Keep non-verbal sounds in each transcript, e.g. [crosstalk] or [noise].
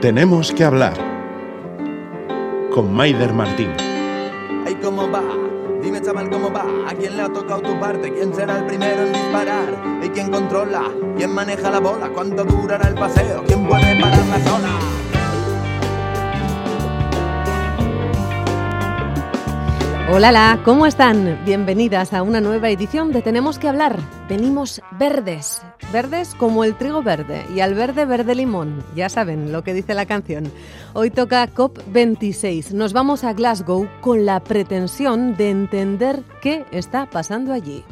Tenemos que hablar con Maider Martín. Ay, ¿cómo va? Dime, chaval, ¿cómo va? ¿A quién le ha tocado tu parte? ¿Quién será el primero en disparar? ¿Y quién controla? ¿Quién maneja la bola? ¿Cuánto durará el paseo? ¿Quién puede parar la zona? Hola, ¿cómo están? Bienvenidas a una nueva edición de Tenemos que hablar. Venimos verdes, verdes como el trigo verde y al verde verde limón. Ya saben lo que dice la canción. Hoy toca COP26. Nos vamos a Glasgow con la pretensión de entender qué está pasando allí.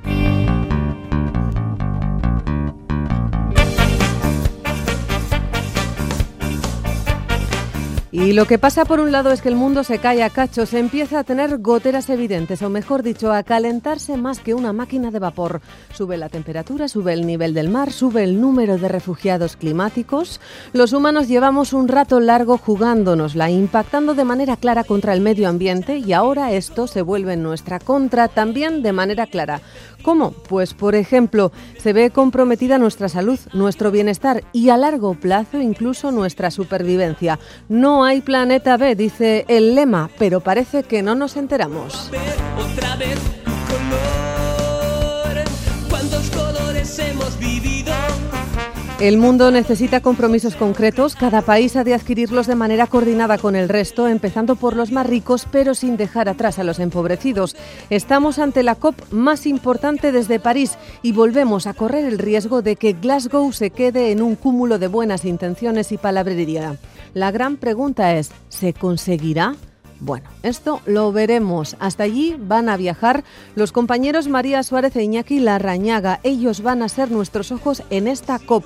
Y lo que pasa por un lado es que el mundo se cae a cachos, empieza a tener goteras evidentes, o mejor dicho, a calentarse más que una máquina de vapor. Sube la temperatura, sube el nivel del mar, sube el número de refugiados climáticos. Los humanos llevamos un rato largo jugándonosla, impactando de manera clara contra el medio ambiente y ahora esto se vuelve en nuestra contra también de manera clara. ¿Cómo? Pues, por ejemplo, se ve comprometida nuestra salud, nuestro bienestar y a largo plazo incluso nuestra supervivencia. No hay planeta B, dice el lema, pero parece que no nos enteramos. El mundo necesita compromisos concretos, cada país ha de adquirirlos de manera coordinada con el resto, empezando por los más ricos, pero sin dejar atrás a los empobrecidos. Estamos ante la COP más importante desde París y volvemos a correr el riesgo de que Glasgow se quede en un cúmulo de buenas intenciones y palabrería. La gran pregunta es, ¿se conseguirá? Bueno, esto lo veremos. Hasta allí van a viajar los compañeros María Suárez e Iñaki Larrañaga. Ellos van a ser nuestros ojos en esta COP.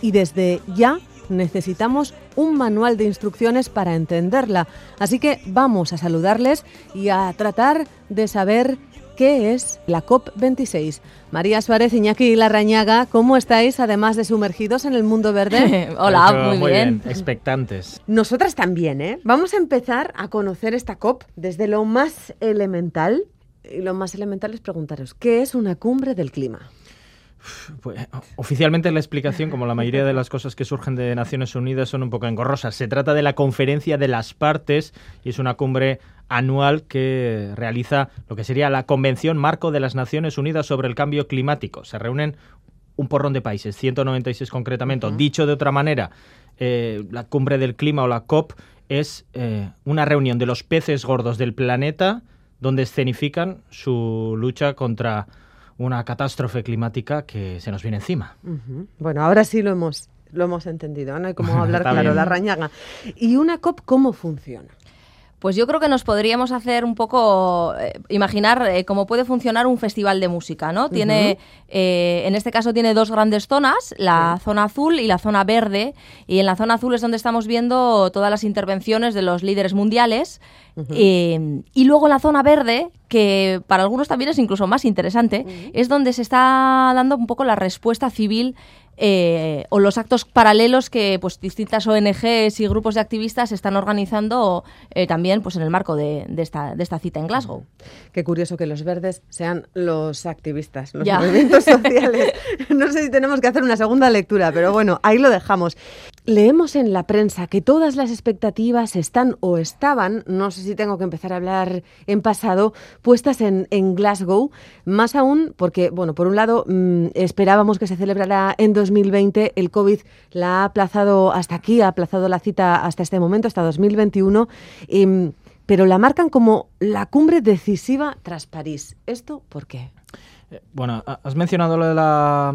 Y desde ya necesitamos un manual de instrucciones para entenderla. Así que vamos a saludarles y a tratar de saber qué es la COP26. María Suárez, Iñaki Larrañaga, ¿cómo estáis, además de sumergidos en el mundo verde? [laughs] Hola, muy, bien. Expectantes. Nosotras también, ¿eh? Vamos a empezar a conocer esta COP desde lo más elemental. Y lo más elemental es preguntaros, ¿qué es una cumbre del clima? Pues, oficialmente la explicación, como la mayoría de las cosas que surgen de Naciones Unidas, son un poco engorrosas. Se trata de la conferencia de las partes y es una cumbre anual que realiza lo que sería la Convención Marco de las Naciones Unidas sobre el Cambio Climático. Se reúnen un porrón de países, 196 concretamente. Dicho de otra manera, eh, la cumbre del clima o la COP es eh, una reunión de los peces gordos del planeta donde escenifican su lucha contra una catástrofe climática que se nos viene encima. Bueno, ahora sí lo hemos, lo hemos entendido, no hay como [laughs] hablar claro, bien. la rañaga. ¿Y una COP cómo funciona? Pues yo creo que nos podríamos hacer un poco, eh, imaginar eh, cómo puede funcionar un festival de música, ¿no? Tiene, eh, en este caso tiene dos grandes zonas, la zona azul y la zona verde, y en la zona azul es donde estamos viendo todas las intervenciones de los líderes mundiales, y luego la zona verde, que para algunos también es incluso más interesante, es donde se está dando un poco la respuesta civil eh, o los actos paralelos que pues distintas ONGs y grupos de activistas están organizando eh, también pues en el marco de, de esta, de esta cita en Glasgow. Qué curioso que los verdes sean los activistas, los Ya. movimientos [laughs] sociales. No sé si tenemos que hacer una segunda lectura, pero bueno, ahí lo dejamos. Leemos en la prensa que todas las expectativas están o estaban, no sé si tengo que empezar a hablar en pasado, puestas en, en Glasgow, más aún porque, bueno, por un lado mm, esperábamos que se celebrara en 2020, el COVID la ha aplazado hasta aquí, ha aplazado la cita hasta este momento, hasta 2021. em, pero la marcan como la cumbre decisiva tras París. ¿Esto por qué? Eh, Bueno, ha- has mencionado lo, de la,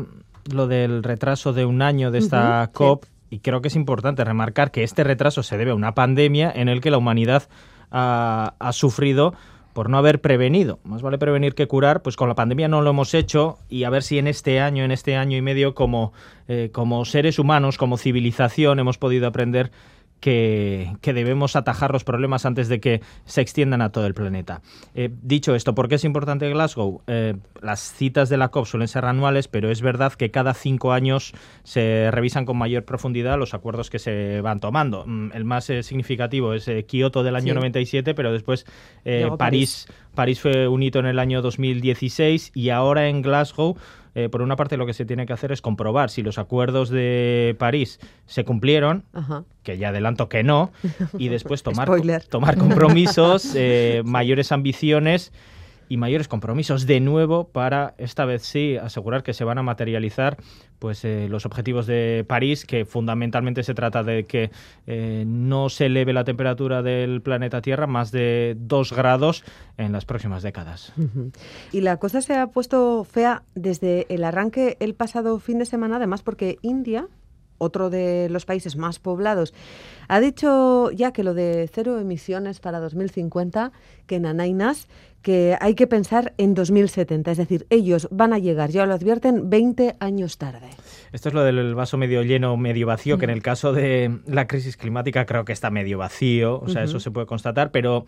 lo del retraso de un año de esta COP y creo que es importante remarcar que este retraso se debe a una pandemia en el que la humanidad ha, ha sufrido por no haber prevenido. Más vale prevenir que curar, pues con la pandemia no lo hemos hecho y a ver si en este año, en este año y medio, como, eh, como seres humanos, como civilización, hemos podido aprender que, que debemos atajar los problemas antes de que se extiendan a todo el planeta. Eh, dicho esto, ¿por qué es importante Glasgow? Eh, las citas de la COP suelen ser anuales, pero es verdad que cada cinco años se revisan con mayor profundidad los acuerdos que se van tomando. Mm, El más eh, significativo es Kioto del año Sí. 97, pero después Llegó París, París fue un hito en el año 2016 y ahora en Glasgow eh, por una parte lo que se tiene que hacer es comprobar si los acuerdos de París se cumplieron, Ajá. que ya adelanto que no, y después [laughs] tomar, compromisos, [laughs] eh, mayores ambiciones y mayores compromisos de nuevo para esta vez sí asegurar que se van a materializar pues eh, los objetivos de París que fundamentalmente se trata de que eh, no se eleve la temperatura del planeta Tierra más de 2 grados en las próximas décadas. Y la cosa se ha puesto fea desde el arranque el pasado fin de semana, además porque India, otro de los países más poblados, ha dicho ya que lo de cero emisiones para 2050, que en Anainas, que hay que pensar en 2070. Es decir, ellos van a llegar, ya lo advierten, 20 años tarde. Esto es lo del vaso medio lleno, medio vacío, que en el caso de la crisis climática creo que está medio vacío, o sea, eso se puede constatar, pero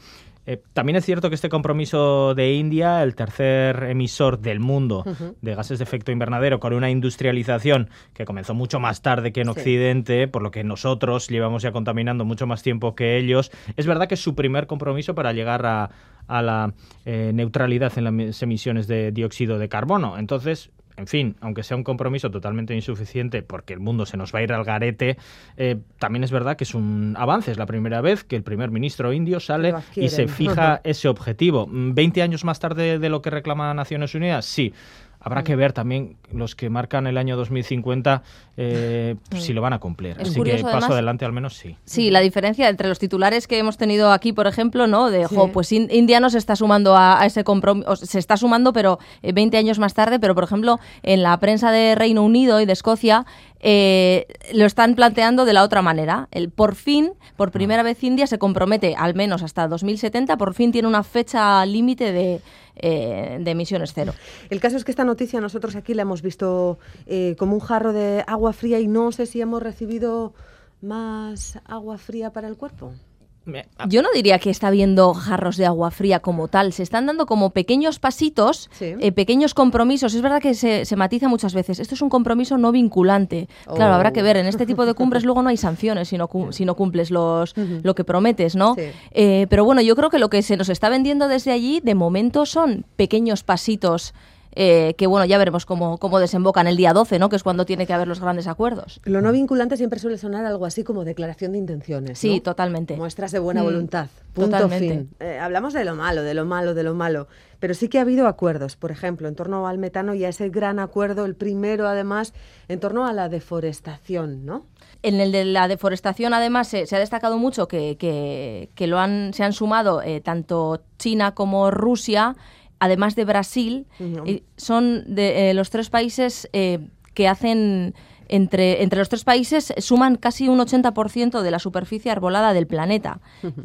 eh, también es cierto que este compromiso de India, el tercer emisor del mundo de gases de efecto invernadero, con una industrialización que comenzó mucho más tarde que en Sí. Occidente, por lo que nosotros llevamos ya contaminando mucho más tiempo que ellos, es verdad que es su primer compromiso para llegar a, a la eh, neutralidad en las emisiones de dióxido de carbono. Entonces, en fin, aunque sea un compromiso totalmente insuficiente porque el mundo se nos va a ir al garete, eh, también es verdad que es un avance. Es la primera vez que el primer ministro indio sale y se fija [laughs] ese objetivo. Mm, ¿20 años más tarde de lo que reclama Naciones Unidas? Sí. Habrá que ver también los que marcan el año 2050 eh, [laughs] si lo van a cumplir. Es Así curioso, que paso además- adelante al menos sí. Sí, la diferencia entre los titulares que hemos tenido aquí, por ejemplo, ¿no? De, Sí. jo, pues In- India no se está sumando a, a ese compromiso, se está sumando, pero eh, 20 años más tarde, pero por ejemplo, en la prensa de Reino Unido y de Escocia, eh, lo están planteando de la otra manera. El por fin, por primera vez India se compromete, al menos hasta 2070, por fin tiene una fecha límite de, eh, de emisiones cero. El caso es que esta noticia nosotros aquí la hemos visto eh, como un jarro de agua fría y no sé si hemos recibido más agua fría para el cuerpo. Me- Yo no diría que está habiendo jarros de agua fría como tal. Se están dando como pequeños pasitos, Sí. eh, pequeños compromisos. Es verdad que se, se matiza muchas veces. Esto es un compromiso no vinculante. Claro, habrá que Oh. ver. En este tipo de cumbres luego no hay sanciones si no, si no cumples los, lo que prometes, ¿no? Sí. Eh, pero bueno, yo creo que lo que se nos está vendiendo desde allí, de momento, son pequeños pasitos. Eh, que bueno, ya veremos cómo, cómo desembocan el día 12, ¿no? Que es cuando tiene que haber los grandes acuerdos. Lo no vinculante siempre suele sonar algo así como declaración de intenciones. Sí, ¿no? totalmente. Muestras de buena Mm, voluntad. Punto totalmente. fin. Eh, hablamos de lo malo, de lo malo, de lo malo. Pero sí que ha habido acuerdos, por ejemplo, en torno al metano y a ese gran acuerdo, el primero además, en torno a la deforestación, ¿no? En el de la deforestación, además, se, se ha destacado mucho que, que- que lo han, se han sumado eh, tanto China como Rusia, además de Brasil. Y son de eh, los tres países eh, que hacen. Entre, entre los tres países suman casi un 80% de la superficie arbolada del planeta.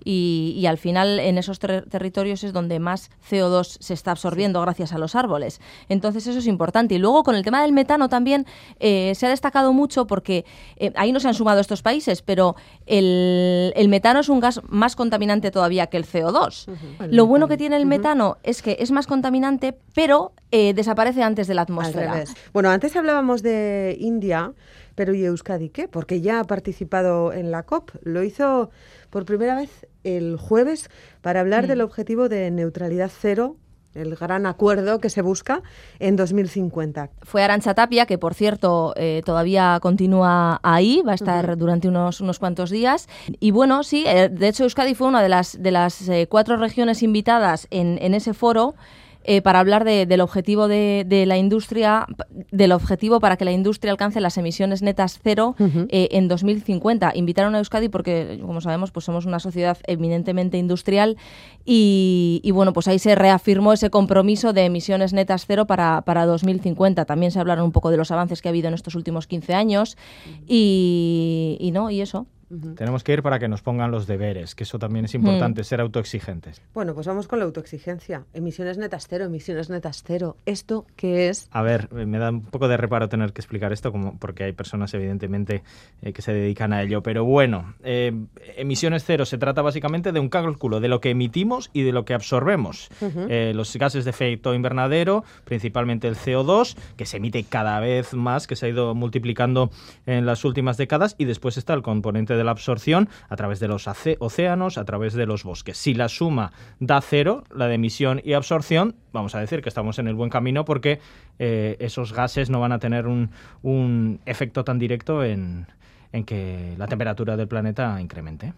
y, y al final en esos ter- territorios es donde más CO2 se está absorbiendo gracias a los árboles. Entonces eso es importante. Y luego con el tema del metano también eh, se ha destacado mucho porque eh, ahí no se han sumado estos países, pero el, el metano es un gas más contaminante todavía que el CO2. Lo bueno que tiene el metano es que es más contaminante, pero eh, desaparece antes de la Al atmósfera. revés. Bueno, antes hablábamos de India, pero ¿y Euskadi qué? Porque ya ha participado en la COP. Lo hizo por primera vez el jueves para hablar del objetivo de neutralidad cero, el gran acuerdo que se busca en 2050. Fue Arancha Tapia, que por cierto eh, todavía continúa ahí, va a estar durante unos, unos cuantos días. Y bueno, sí, eh, de hecho Euskadi fue una de las, de las eh, cuatro regiones invitadas en, en ese foro. Eh, para hablar de- del objetivo de, de la industria, del objetivo para que la industria alcance las emisiones netas cero eh, en 2050. Invitaron a Euskadi porque, como sabemos, pues somos una sociedad eminentemente industrial y, y, bueno, pues ahí se reafirmó ese compromiso de emisiones netas cero para, para 2050. También se hablaron un poco de los avances que ha habido en estos últimos 15 años y, y no, y eso. Tenemos que ir para que nos pongan los deberes, que eso también es importante, ser autoexigentes. Bueno, pues vamos con la autoexigencia. Emisiones netas cero, emisiones netas cero. ¿Esto qué es? A ver, me da un poco de reparo tener que explicar esto, como porque hay personas evidentemente eh, que se dedican a ello. Pero bueno, eh, emisiones cero se trata básicamente de un cálculo de lo que emitimos y de lo que absorbemos. Eh, los gases de efecto invernadero, principalmente el CO2, que se emite cada vez más, que se ha ido multiplicando en las últimas décadas, y después está el componente de la absorción a través de los océanos, a través de los bosques. Si la suma da cero, la de emisión y absorción, vamos a decir que estamos en el buen camino porque eh, esos gases no van a tener un, un efecto tan directo en, en que la temperatura del planeta incremente.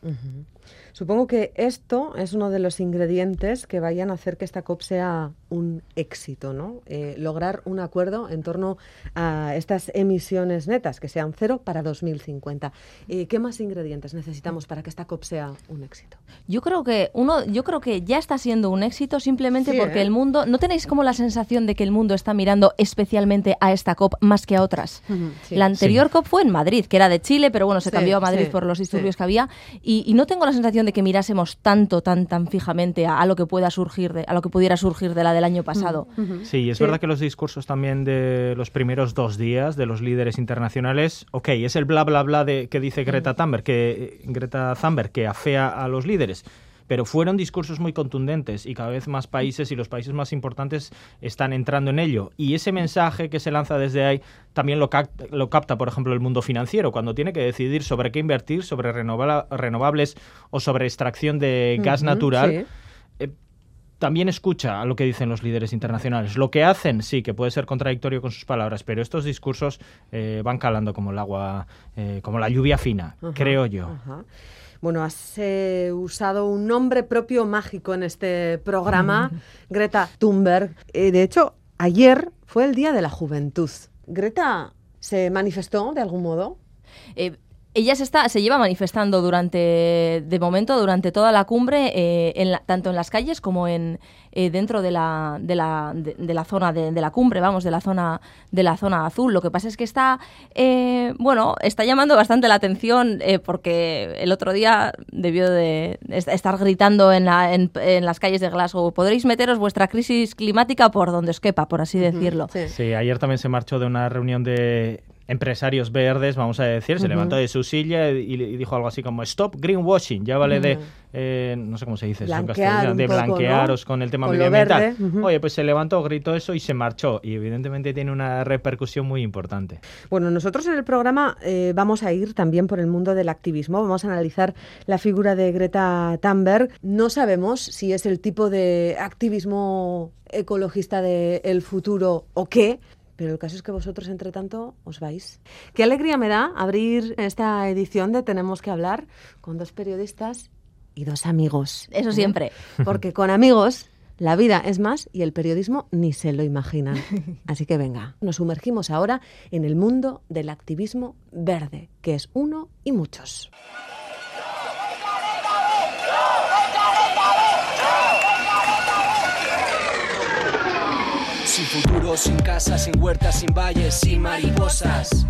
Supongo que esto es uno de los ingredientes que vayan a hacer que esta COP sea un éxito, ¿no? Eh, lograr un acuerdo en torno a estas emisiones netas, que sean cero para 2050. Eh, ¿Qué más ingredientes necesitamos para que esta COP sea un éxito? Yo creo que uno, yo creo que ya está siendo un éxito simplemente porque ¿eh? el mundo, ¿no tenéis como la sensación de que el mundo está mirando especialmente a esta COP más que a otras? sí. La anterior COP fue en Madrid, que era de Chile, pero bueno, se Sí, cambió a Madrid sí, por los disturbios sí. que había, y, y no tengo la sensación de que mirásemos tanto, tan, tan fijamente a, a lo que pueda surgir, de, a lo que pudiera surgir de la del año pasado. Sí, es Sí. verdad que los discursos también de los primeros dos días de los líderes internacionales, ok, es el bla bla bla de, que dice Greta Thunberg, que Greta Thunberg que afea a los líderes. Pero fueron discursos muy contundentes y cada vez más países y los países más importantes están entrando en ello. Y ese mensaje que se lanza desde ahí también lo capta, lo capta por ejemplo, el mundo financiero, cuando tiene que decidir sobre qué invertir, sobre renova- renovables o sobre extracción de gas natural sí. eh, también escucha a lo que dicen los líderes internacionales. Lo que hacen, sí, que puede ser contradictorio con sus palabras, pero estos discursos eh, van calando como el agua, eh, como la lluvia fina, creo yo. Bueno, has eh, usado un nombre propio mágico en este programa, [laughs] Greta Thunberg. Eh, de hecho, ayer fue el Día de la Juventud. Greta se manifestó de algún modo. Eh, ella se, está, se lleva manifestando durante, de momento, durante toda la cumbre, eh, en la- tanto en las calles como en eh, dentro de la, de la, de, de la zona de, de la cumbre, vamos, de la zona de la zona azul. Lo que pasa es que está, eh, bueno, está llamando bastante la atención eh, porque el otro día debió de est- estar gritando en, la- en- en las calles de Glasgow. Podréis meteros vuestra crisis climática por donde os quepa, por así decirlo. Sí. Sí, ayer también se marchó de una reunión de empresarios verdes, vamos a decir, se levantó de su silla y, y dijo algo así como stop greenwashing, ya vale de, eh, no sé cómo se dice, eso en castellano, de poco, ¿no? blanquearos con el tema Con medioambiental. Oye, pues se levantó, gritó eso y se marchó y evidentemente tiene una repercusión muy importante. Bueno, nosotros en el programa eh, vamos a ir también por el mundo del activismo. Vamos a analizar la figura de Greta Thunberg. No sabemos si es el tipo de activismo ecologista del futuro o qué. Pero el caso es que vosotros, entre tanto, os vais. Qué alegría me da abrir esta edición de Tenemos que hablar con dos periodistas y dos amigos. Eso ¿eh? siempre. Porque con amigos la vida es más y el periodismo ni se lo imaginan. [laughs] Así que venga, nos sumergimos ahora en el mundo del activismo verde, que es uno y muchos. Sin futuro, sin casa, sin huertas, sin valles, sin mariposas.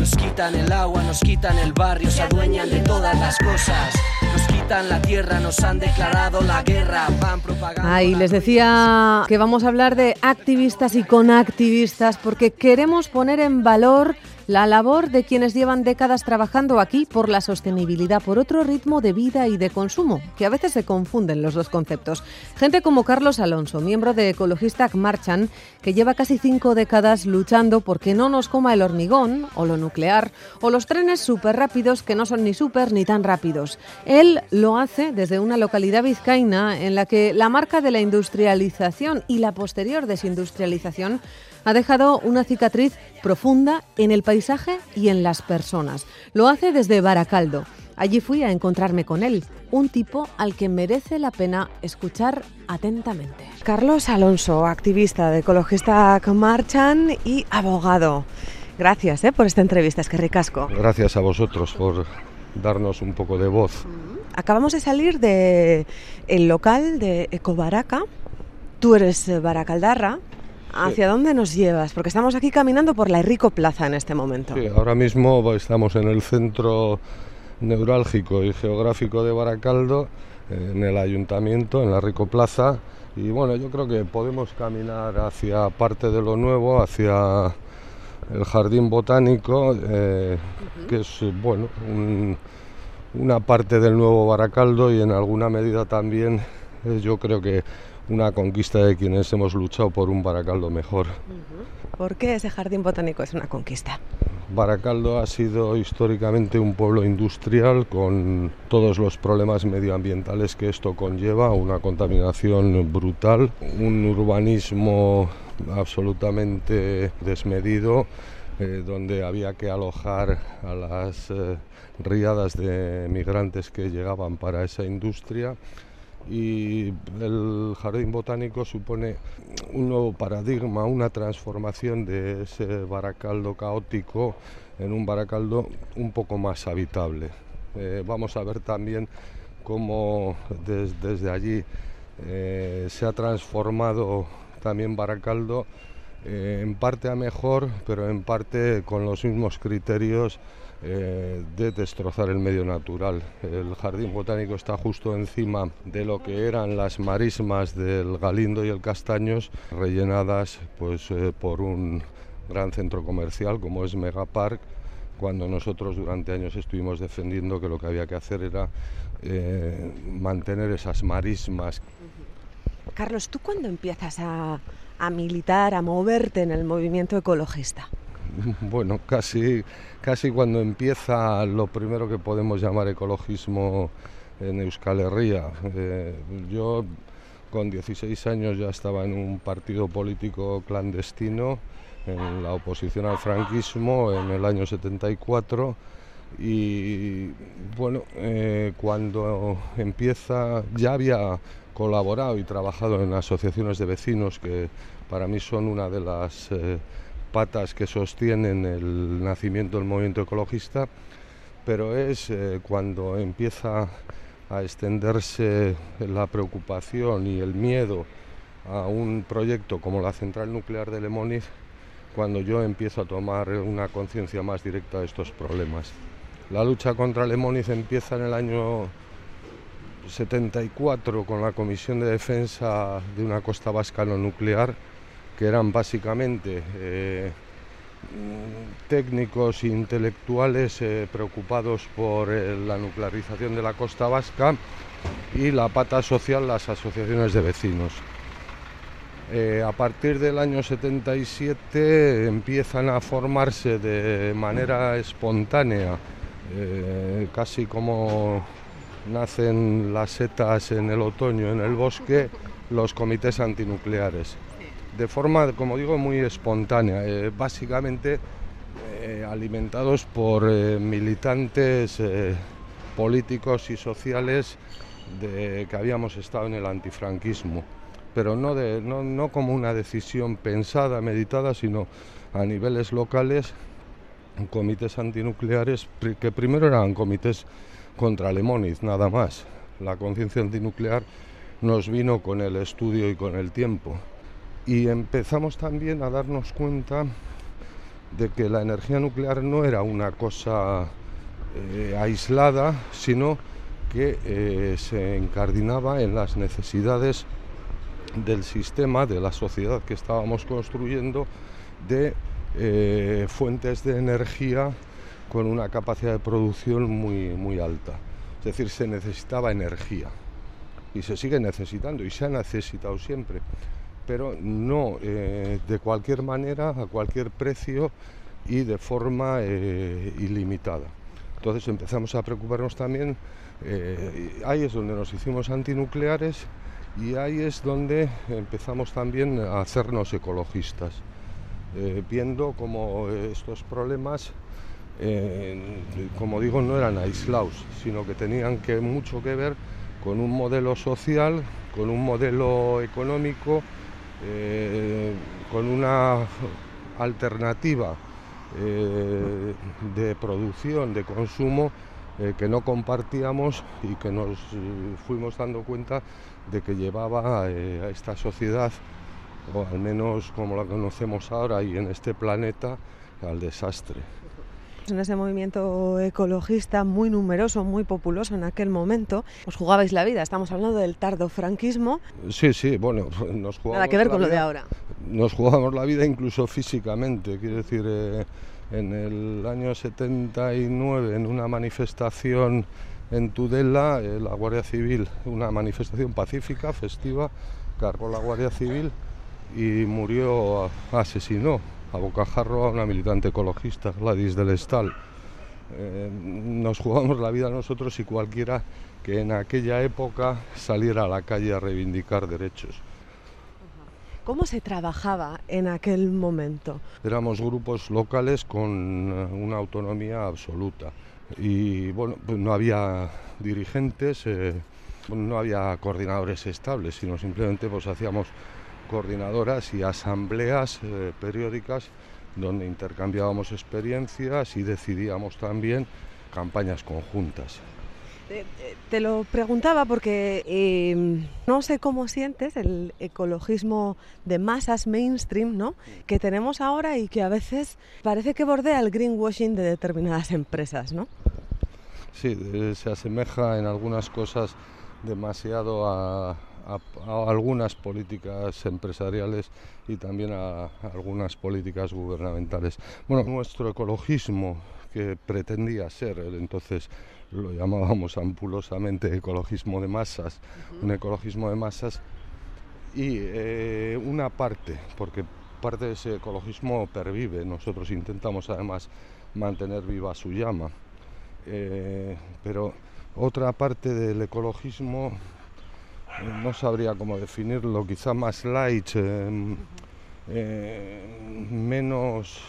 Nos quitan el agua, nos quitan el barrio, se adueñan de todas las cosas. Nos quitan la tierra, nos han declarado la guerra, van propagando. La les decía que vamos a hablar de activistas y con activistas porque queremos poner en valor la labor de quienes llevan décadas trabajando aquí por la sostenibilidad, por otro ritmo de vida y de consumo, que a veces se confunden los dos conceptos. Gente como Carlos Alonso, miembro de Ecologista Marchan, que lleva casi cinco décadas luchando porque no nos coma el hormigón o lo nuclear o los trenes súper rápidos que no son ni súper ni tan rápidos. Él lo hace desde una localidad vizcaína en la que la marca de la industrialización y la posterior desindustrialización ha dejado una cicatriz profunda en el paisaje y en las personas. Lo hace desde Baracaldo. Allí fui a encontrarme con él, un tipo al que merece la pena escuchar atentamente. Carlos Alonso, activista de Ecologista Marchan y abogado. Gracias eh, por esta entrevista, es que ricasco. Gracias a vosotros por darnos un poco de voz. Acabamos de salir del el local de Ecobaraca. Tú eres eh, baracaldarra. ¿Hacia dónde nos llevas? Porque estamos aquí caminando por la Rico Plaza en este momento. Sí, ahora mismo estamos en el centro neurálgico y geográfico de Baracaldo, en el ayuntamiento, en la Rico Plaza. Y bueno, yo creo que podemos caminar hacia parte de lo nuevo, hacia el jardín botánico, eh, que es bueno un- una parte del nuevo Baracaldo y en alguna medida también es yo creo que una conquista de quienes hemos luchado por un Baracaldo mejor. ¿Por qué ese jardín botánico es una conquista? Baracaldo ha sido históricamente un pueblo industrial con todos los problemas medioambientales que esto conlleva, una contaminación brutal, un urbanismo absolutamente desmedido, eh, donde había que alojar a las eh, riadas de migrantes que llegaban para esa industria y el jardín botánico supone un nuevo paradigma, una transformación de ese baracaldo caótico en un baracaldo un poco más habitable. Eh, vamos a ver también cómo desde allí eh, se ha transformado también Baracaldo eh, en parte a mejor, pero en parte con los mismos criterios eh, de destrozar el medio natural. El jardín botánico está justo encima de lo que eran las marismas del Galindo y el Castaños, rellenadas pues, eh, por un gran centro comercial como es Megapark, cuando nosotros durante años estuvimos defendiendo que lo que había que hacer era eh, mantener esas marismas. Carlos, ¿tú cuándo empiezas a, a militar, a moverte en el movimiento ecologista? [laughs] bueno, casi, casi cuando empieza lo primero que podemos llamar ecologismo en Euskal Herria. Eh, yo con 16 años ya estaba en un partido político clandestino, en la oposición al franquismo, en el año 74. Y bueno, eh, cuando empieza, ya había colaborado y trabajado en asociaciones de vecinos que para mí son una de las eh, patas que sostienen el nacimiento del movimiento ecologista, pero es eh, cuando empieza a extenderse la preocupación y el miedo a un proyecto como la central nuclear de Lemoniz, cuando yo empiezo a tomar una conciencia más directa de estos problemas. La lucha contra Lemoniz empieza en el año 74 con la Comisión de Defensa de una costa vasca no nuclear, que eran básicamente eh, técnicos intelectuales eh, preocupados por eh, la nuclearización de la costa vasca y la pata social, las asociaciones de vecinos. a partir del año 77 empiezan a formarse de manera espontánea, casi como nacen las setas en el otoño en el bosque, los comités antinucleares de forma, como digo, muy espontánea, eh, básicamente eh, alimentados por eh, militantes políticos y sociales que habíamos estado en el antifranquismo, pero no, de, no, no como una decisión pensada, meditada, sino a niveles locales, comités antinucleares, que primero eran comités contra Lemoniz, nada más. La conciencia antinuclear nos vino con el estudio y con el tiempo y empezamos también a darnos cuenta de que la energía nuclear no era una cosa eh, aislada, sino que eh, se encardinaba en las necesidades del sistema, de la sociedad que estábamos construyendo, de eh, fuentes de energía con una capacidad de producción muy, muy alta. Es decir, se necesitaba energía y se sigue necesitando y se ha necesitado siempre pero no eh, de cualquier manera, a cualquier precio y de forma eh, ilimitada. Entonces empezamos a preocuparnos también, eh, ahí es donde nos hicimos antinucleares y ahí es donde empezamos también a hacernos ecologistas, viendo como estos problemas, como digo, no eran aislados, sino que tenían que, mucho que ver con un modelo social, con un modelo económico, eh, con una alternativa eh, de producción, de consumo eh, que no compartíamos y que nos fuimos dando cuenta de que llevaba a esta sociedad, o al menos como la conocemos ahora y en este planeta, al desastre en ese movimiento ecologista muy numeroso, muy populoso en aquel momento, os jugabais la vida. Estamos hablando del tardo franquismo. Sí, sí, bueno, [laughs] nos jugábamos. Nada que ver con lo de ahora. Nos jugábamos la vida incluso físicamente, quiero decir, eh, en el año 79, en una manifestación en Tudela, eh, la Guardia Civil, una manifestación pacífica, festiva, cargó la Guardia Civil y murió, asesinó a bocajarro a una militante ecologista, Gladys del Estal. Eh, nos jugamos la vida nosotros y cualquiera que en aquella época saliera a la calle a reivindicar derechos. ¿Cómo se trabajaba en aquel momento? Éramos grupos locales con eh, una autonomía absoluta y bueno, pues no había dirigentes, eh, no había coordinadores estables, sino simplemente pues hacíamos coordinadoras y asambleas eh, periódicas donde intercambiábamos experiencias y decidíamos también campañas conjuntas. Te, lo preguntaba porque em, no sé cómo sientes el ecologismo de masas mainstream ¿no? que tenemos ahora y que a veces parece que bordea el greenwashing de determinadas empresas. ¿no? Sí, eh, se asemeja en algunas cosas demasiado a, algunas políticas empresariales y también a, algunas políticas gubernamentales. Bueno, nuestro ecologismo que pretendía ser entonces lo llamábamos ampulosamente ecologismo de masas, un ecologismo de masas y eh, una parte, porque parte de ese ecologismo pervive, nosotros intentamos además mantener viva su llama, eh, pero otra parte del ecologismo eh, no sabría cómo definirlo, quizá más light, menos,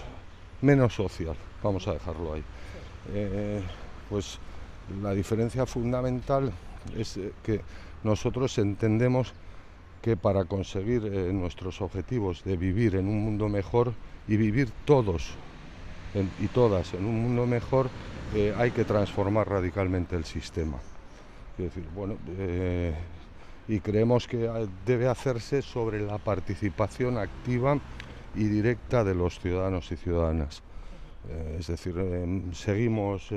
menos social, vamos a dejarlo ahí. pues la diferencia fundamental es eh, que nosotros entendemos que para conseguir eh, nuestros objetivos de vivir en un mundo mejor y vivir todos y todas en un mundo mejor, eh, hay que transformar radicalmente el sistema. decir, bueno, y creemos que debe hacerse sobre la participación activa y directa de los ciudadanos y ciudadanas. es decir, seguimos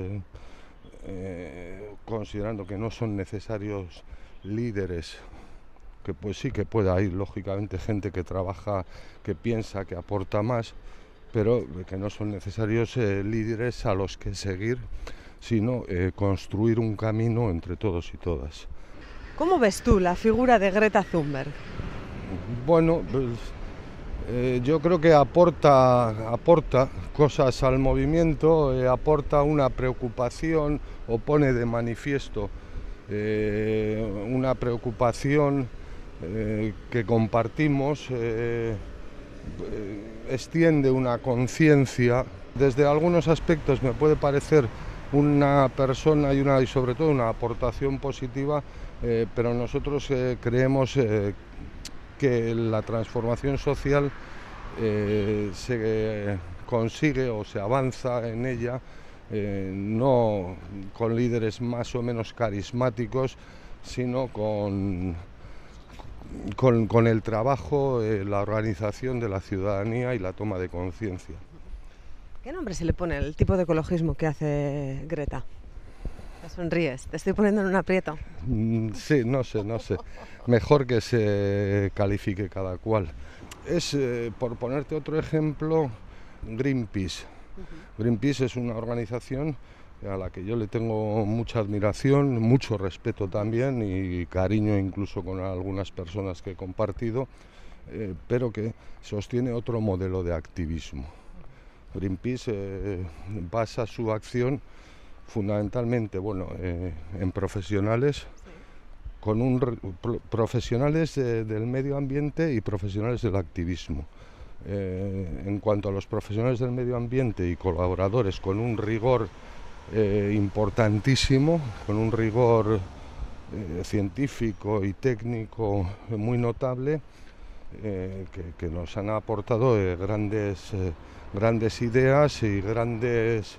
eh, considerando que no son necesarios líderes, que pues sí que pueda haber lógicamente gente que trabaja, que piensa, que aporta más, pero que no son necesarios eh, líderes a los que seguir, sino eh, construir un camino entre todos y todas. ¿Cómo ves tú la figura de Greta Thunberg? Bueno, pues, eh, yo creo que aporta, aporta cosas al movimiento, eh, aporta una preocupación o pone de manifiesto eh, una preocupación que compartimos, extiende una conciencia. Desde algunos aspectos me puede parecer una persona y, una, y sobre todo una aportación positiva, pero nosotros creemos que la transformación social eh, se consigue o se avanza en ella eh, no con líderes más o menos carismáticos, sino con, con, el trabajo, eh, la organización de la ciudadanía y la toma de conciencia. ¿Qué nombre se le pone al tipo de ecologismo que hace Greta? Te sonríes, te estoy poniendo en un aprieto. Mm, sí, no sé, no sé. Mejor que se califique cada cual. Es, eh, por ponerte otro ejemplo, Greenpeace. Greenpeace es una organización a la que yo le tengo mucha admiración, mucho respeto también y cariño incluso con algunas personas que he compartido, eh, pero que sostiene otro modelo de activismo. Greenpeace eh, basa su acción fundamentalmente bueno, eh, en profesionales, con un, profesionales del medio ambiente y profesionales del activismo. Eh, en cuanto a los profesionales del medio ambiente y colaboradores, con un rigor eh, importantísimo, con un rigor científico y técnico muy notable, que, nos han aportado grandes, grandes ideas y grandes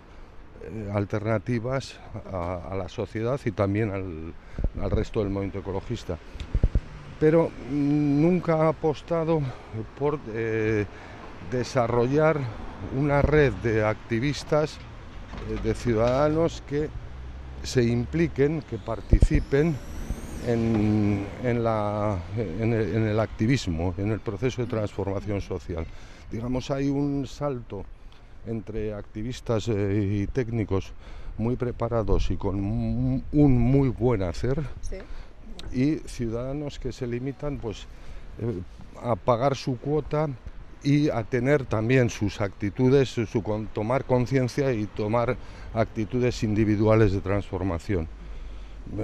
alternativas a, la sociedad y también al, resto del movimiento ecologista. Pero nunca ha apostado por eh, desarrollar una red de activistas, eh, de ciudadanos que se impliquen, que participen en, el, activismo, en el proceso de transformación social. Digamos, hay un salto entre activistas eh, y técnicos muy preparados y con un muy buen hacer y ciudadanos que se limitan pues eh, a pagar su cuota y a tener también sus actitudes, su, tomar conciencia y tomar actitudes individuales de transformación.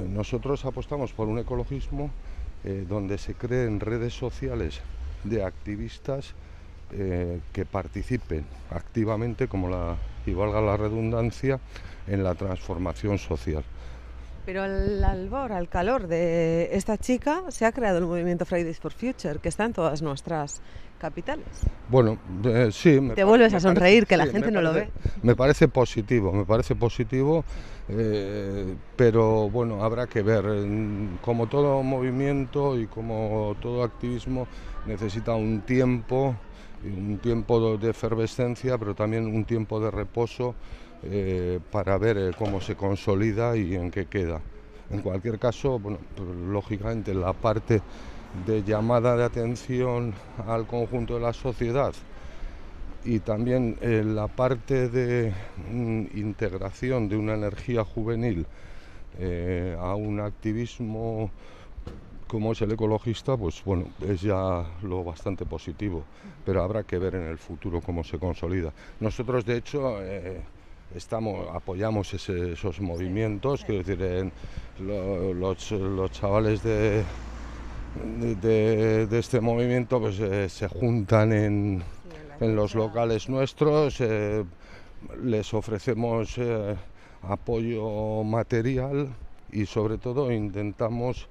Nosotros apostamos por un ecologismo eh, donde se creen redes sociales de activistas eh, que participen activamente, como la, y valga la redundancia, en la transformación social. Pero al albor, al calor de esta chica, se ha creado el movimiento Fridays for Future, que está en todas nuestras capitales. Bueno, eh, sí. Te vuelves a sonreír, que la gente no lo ve. Me parece positivo, me parece positivo, eh, pero bueno, habrá que ver. Como todo movimiento y como todo activismo necesita un tiempo, un tiempo de efervescencia, pero también un tiempo de reposo eh, para ver eh, cómo se consolida y en qué queda. En cualquier caso, bueno, pues, lógicamente la parte de llamada de atención al conjunto de la sociedad y también eh, la parte de mm, integración de una energía juvenil a un activismo como es el ecologista, pues bueno, es ya lo bastante positivo, pero habrá que ver en el futuro cómo se consolida. Nosotros, de hecho, estamos apoyamos esos movimientos, quiero decir, los, chavales de, de, este movimiento pues eh, se juntan en, los locales nuestros, eh, les ofrecemos eh, apoyo material y sobre todo intentamos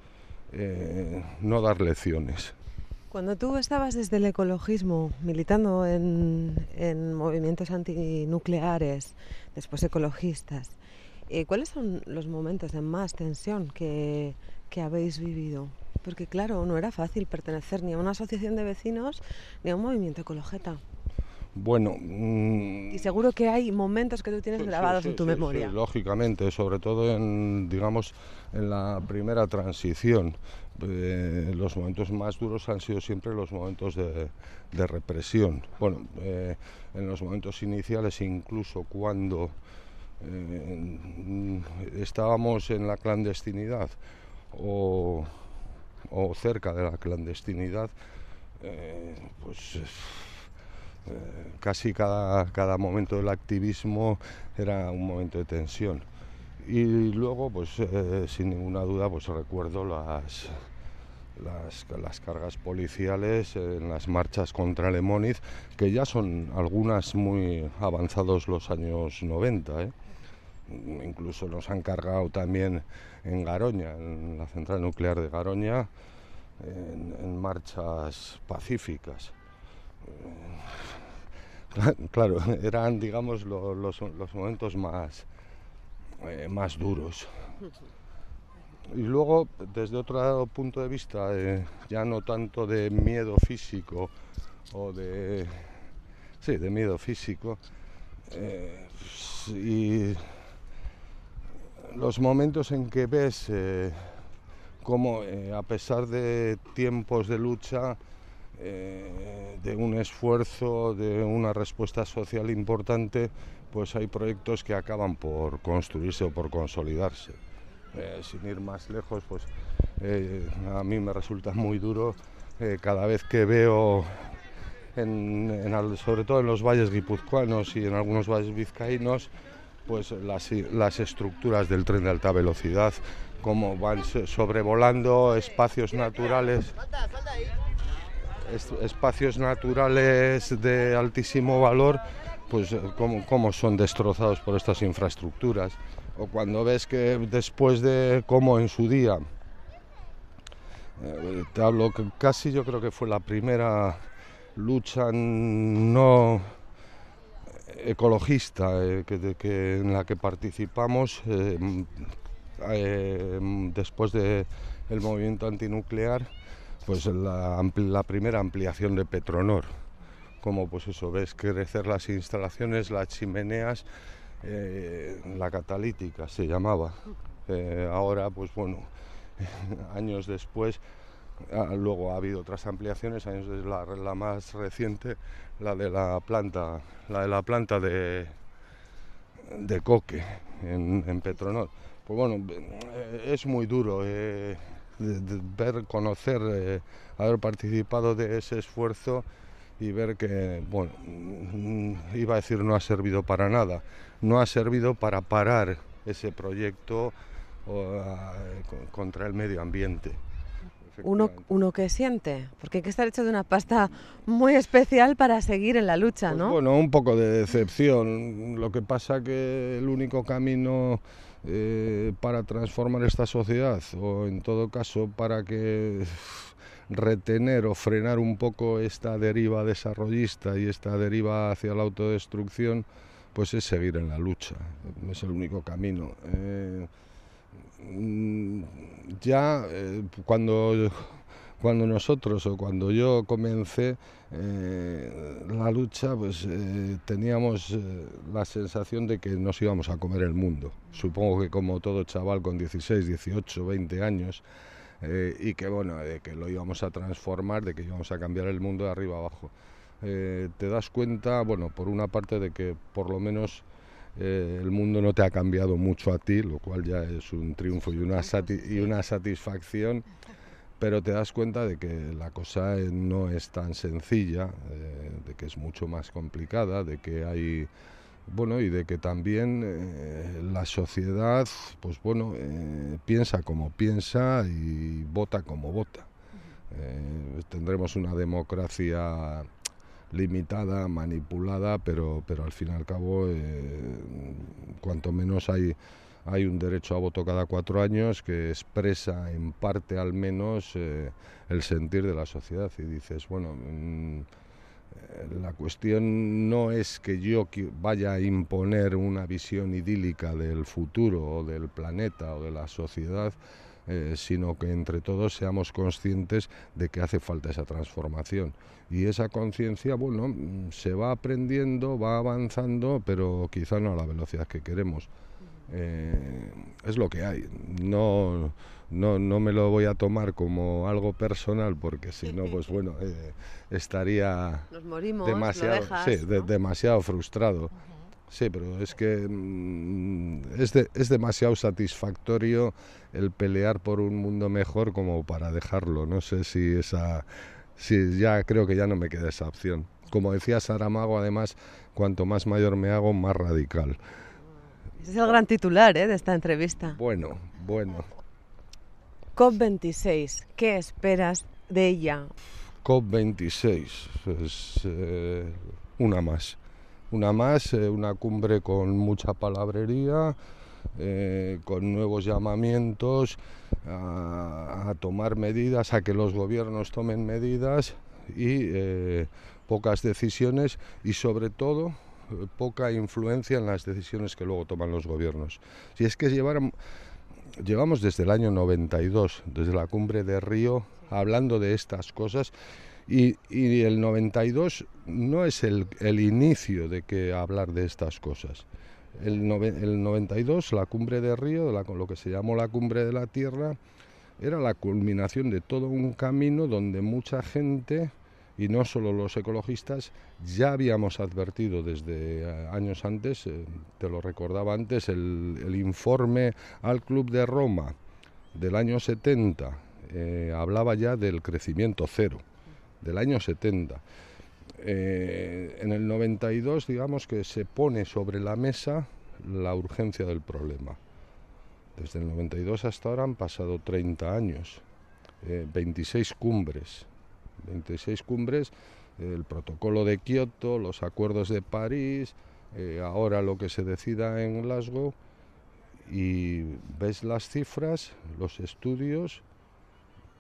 no dar lecciones. Cuando tú estabas desde el ecologismo militando en, movimientos antinucleares, después ecologistas, eh, ¿cuáles son los momentos de más tensión que, habéis vivido? Porque claro, no era fácil pertenecer ni a una asociación de vecinos ni a un movimiento ecologeta. Bueno. Mm, y seguro que hay momentos que tú tienes grabados en tu memoria. lógicamente, sobre todo en, digamos, en la primera transición. Eh, los momentos más duros han sido siempre los momentos de, represión. Bueno, eh, en los momentos iniciales, incluso cuando eh, estábamos en la clandestinidad o, cerca de la clandestinidad, pues casi cada, cada momento del activismo era un momento de tensión. Y luego, pues eh, sin ninguna duda, pues recuerdo las, las, cargas policiales en las marchas contra Lemoniz, que ya son algunas muy avanzados los años 90. ¿eh? Incluso nos han cargado también en Garoña, en la central nuclear de Garoña, en, marchas pacíficas. [laughs] Claro, eran, digamos, los, los momentos más, eh, más duros. Y luego, desde otro punto de vista, eh, ya no tanto de miedo físico o de... Sí, de miedo físico. Eh, y los momentos en que ves como a pesar de tiempos de lucha, de un esfuerzo, de una respuesta social importante, pues hay proyectos que acaban por construirse o por consolidarse. Eh, sin ir más lejos, pues eh, a mí me resulta muy duro eh, cada vez que veo, sobre todo en los valles guipuzcoanos y en algunos valles vizcaínos, pues las, las estructuras del tren de alta velocidad, como van sobrevolando espacios naturales espacios naturales de altísimo valor pues eh, cómo, son destrozados por estas infraestructuras. O cuando ves que después de cómo en su día, eh, te hablo casi yo creo que fue la primera lucha no ecologista eh, que, en la que participamos después del movimiento antinuclear, pues la, primera ampliación de Petronor como pues eso, ves crecer las instalaciones, las chimeneas, eh, la catalítica se llamaba. Eh, ahora, pues bueno, [laughs] años después, ah, luego ha habido otras ampliaciones, años de la, más reciente, la de la planta, la de la planta de, de coque en, Petronor. Pues bueno, eh, es muy duro ver, conocer, haber participado de ese esfuerzo y ver que, bueno, mm, iba a decir no ha servido para nada, no ha servido para parar ese proyecto contra el medio ambiente. Uno, uno que siente, porque hay que estar hecho de una pasta muy especial para seguir en la lucha, pues ¿no? bueno, un poco de decepción. Lo que pasa que el único camino eh, para transformar esta sociedad, o en todo caso para que retener o frenar un poco esta deriva desarrollista y esta deriva hacia la autodestrucción, pues es seguir en la lucha. Es el único camino. Eh, mm, ya eh, cuando cuando nosotros o cuando yo comencé eh, la lucha, pues teníamos la sensación de que nos íbamos a comer el mundo. Supongo que como todo chaval con 16, 18, 20 años, eh, y que bueno, de que lo íbamos a transformar, de que íbamos a cambiar el mundo de arriba abajo. Eh, te das cuenta, bueno, por una parte de que por lo menos eh, el mundo no te ha cambiado mucho a ti, lo cual ya es un triunfo y una satisfacción, pero te das cuenta de que la cosa no es tan sencilla, de que es mucho más complicada, de que hay bueno, y de que también eh, la sociedad, pues bueno, eh, piensa como piensa y vota como vota. Eh, tendremos una democracia limitada, manipulada, pero, pero al fin y al cabo, cuanto menos hay, hay un derecho a voto cada cuatro años que expresa en parte al menos el sentir de la sociedad. Y dices, bueno, mm, la cuestión no es que yo vaya a imponer una visión idílica del futuro o del planeta o de la sociedad, eh, sino que entre todos seamos conscientes de que hace falta esa transformación. Y esa conciencia, bueno, mm, se va aprendiendo, va avanzando, pero quizá no a la velocidad que queremos. Eh, es lo que hay. No, no, no me lo voy a tomar como algo personal porque si no, pues bueno, eh, estaría demasiado, demasiado frustrado. Sí, pero es que mm, es, es demasiado satisfactorio el pelear por un mundo mejor como para dejarlo. No sé si esa, si ya creo que ya no me queda esa opción. Como decía Saramago, además, cuanto más mayor me hago, más radical. Ese es el gran titular ¿eh? de esta entrevista. Bueno, bueno. COP26, ¿qué esperas de ella? COP26 es eh, una más. Una más, eh, una cumbre con mucha palabrería, con nuevos llamamientos a, tomar medidas, a que los gobiernos tomen medidas y pocas decisiones y sobre todo poca influencia en las decisiones que luego toman los gobiernos. Si es que llevamos desde el año 92, desde la cumbre de Río, hablando de estas cosas, y, el 92 no es el, inicio de que hablar de estas cosas. El, el 92, la cumbre de Río, la, lo que se llamó la cumbre de la Tierra, era la culminación de todo un camino donde mucha gente y no solo los ecologistas, ya habíamos advertido desde eh, años antes, eh, te lo recordaba antes, el, informe al Club de Roma del año 70 eh, hablaba ya del crecimiento cero, del año 70. en el 92, digamos que se pone sobre la mesa la urgencia del problema. Desde el 92 hasta ahora han pasado 30 años, 26 cumbres, 26 cumbres, el protocolo de Kioto, los acuerdos de París, eh, ahora lo que se decida en Glasgow, y ves las cifras, los estudios,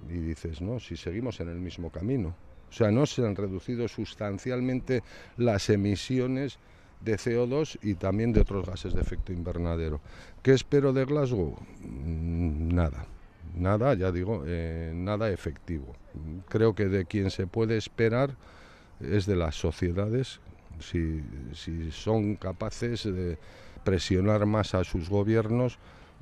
y dices, no, si seguimos en el mismo camino. O sea, no se han reducido sustancialmente las emisiones de CO2 y también de otros gases de efecto invernadero. ¿Qué espero de Glasgow? Mm, nada nada, ya digo, eh, nada efectivo. Creo que de quien se puede esperar es de las sociedades, si, si son capaces de presionar más a sus gobiernos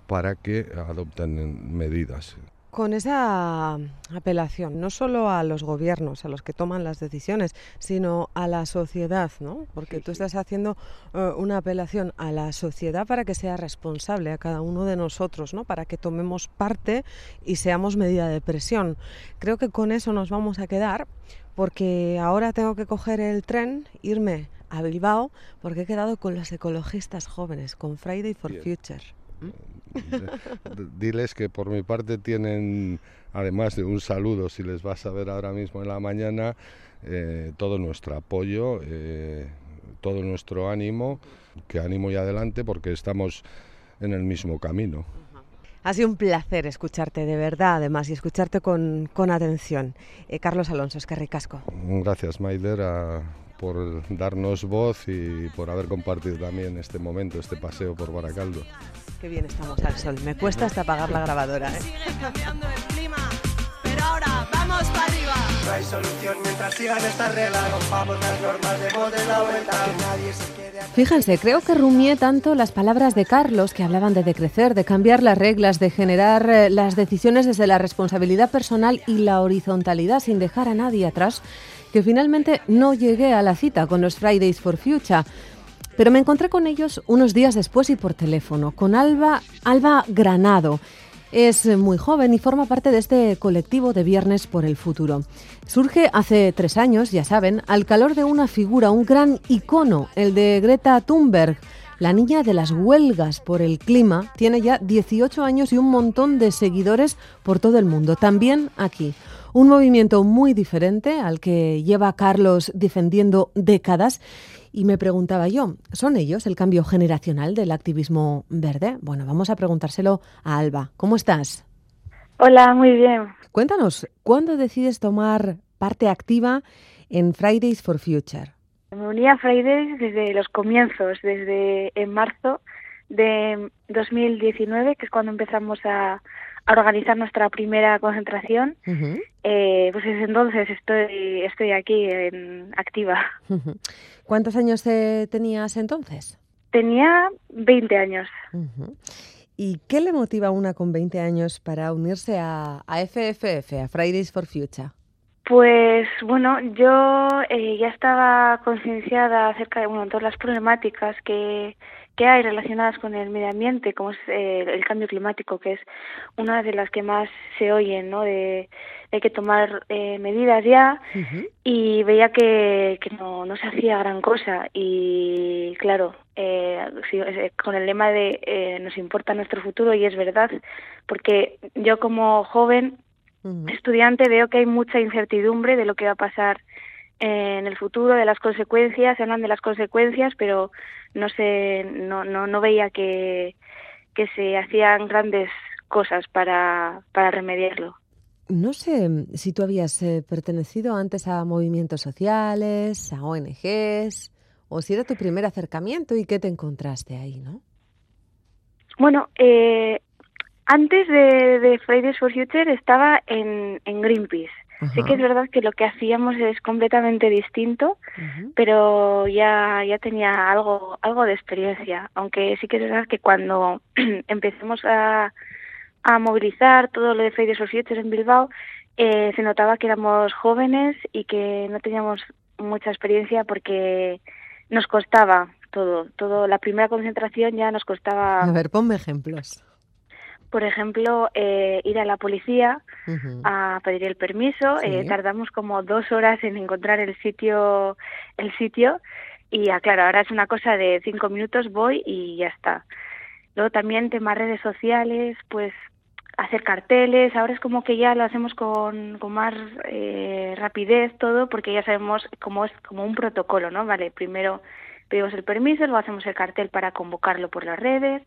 para que adopten medidas. Con esa apelación, no solo a los gobiernos, a los que toman las decisiones, sino a la sociedad, ¿no? Porque tú estás haciendo eh, una apelación a la sociedad para que sea responsable, a cada uno de nosotros, ¿no? Para que tomemos parte y seamos medida de presión. Creo que con eso nos vamos a quedar, porque ahora tengo que coger el tren, irme a Bilbao, porque he quedado con los ecologistas jóvenes, con Friday for Future. Diles que por mi parte tienen, además de un saludo, si les vas a ver ahora mismo en la mañana, eh, todo nuestro apoyo, eh, todo nuestro ánimo, que ánimo y adelante porque estamos en el mismo camino. Ha sido un placer escucharte de verdad, además, y escucharte con, con atención. Eh, Carlos Alonso, es que ricasco. Gracias, Maider, por darnos voz y por haber compartido también este momento, este paseo por Baracaldo. Qué bien estamos al sol. Me cuesta hasta apagar la grabadora. ¿eh? cambiando el clima, pero ahora vamos para arriba. No hay solución mientras sigan estas reglas. Rompamos las normas, de la vuelta. Que nadie se quede Fíjense, creo que rumié tanto las palabras de Carlos que hablaban de decrecer, de cambiar las reglas, de generar eh, las decisiones desde la responsabilidad personal y la horizontalidad sin dejar a nadie atrás, que finalmente no llegué a la cita con los Fridays for Future. Pero me encontré con ellos unos días después y por teléfono, con Alba, Alba Granado. Es muy joven y forma parte de este colectivo de Viernes por el Futuro. Surge hace tres años, ya saben, al calor de una figura, un gran icono, el de Greta Thunberg. La niña de las huelgas por el clima tiene ya 18 años y un montón de seguidores por todo el mundo, también aquí. Un movimiento muy diferente al que lleva Carlos defendiendo décadas y me preguntaba yo, ¿son ellos el cambio generacional del activismo verde? Bueno, vamos a preguntárselo a Alba. ¿Cómo estás? Hola, muy bien. Cuéntanos, ¿cuándo decides tomar parte activa en Fridays for Future? Me uní a Fridays desde los comienzos, desde en marzo de 2019, que es cuando empezamos a, organizar nuestra primera concentración. eh, pues desde entonces estoy, estoy aquí en activa. ¿Cuántos años tenías entonces? Tenía 20 años. ¿Y qué le motiva a una con 20 años para unirse a, a FFF, a Fridays for Future? Pues bueno, yo eh, ya estaba concienciada acerca de bueno, todas las problemáticas que, que hay relacionadas con el medio ambiente, como es eh, el cambio climático, que es una de las que más se oyen, ¿no? De, hay que tomar eh, medidas ya. Y veía que, que no, no se hacía gran cosa. Y claro, eh, con el lema de nos importa nuestro futuro y es verdad, porque yo como joven estudiante veo que hay mucha incertidumbre de lo que va a pasar en el futuro, de las consecuencias, se hablan de las consecuencias, pero no sé, no, no, no veía que, que se hacían grandes cosas para, para remediarlo. No sé si tú habías eh, pertenecido antes a movimientos sociales, a ONGs, o si era tu primer acercamiento y qué te encontraste ahí, ¿no? Bueno, eh, antes de, de Fridays for Future estaba en, en Greenpeace. Sí que es verdad que lo que hacíamos es completamente distinto, pero ya, ya tenía algo, algo de experiencia, aunque sí que es verdad que cuando [clears throat] empecemos a, a movilizar todo lo de for Future en Bilbao, eh, se notaba que éramos jóvenes y que no teníamos mucha experiencia porque nos costaba todo, todo. La primera concentración ya nos costaba. A ver, ponme ejemplos por ejemplo, eh, ir a la policía a pedir el permiso. Eh, tardamos como dos horas en encontrar el sitio, el sitio. Y ah, claro, ahora es una cosa de cinco minutos, voy y ya está. Luego también temas redes sociales, pues hacer carteles. Ahora es como que ya lo hacemos con, con más eh, rapidez todo, porque ya sabemos cómo es como un protocolo, ¿no? Vale, primero pedimos el permiso, luego hacemos el cartel para convocarlo por las redes,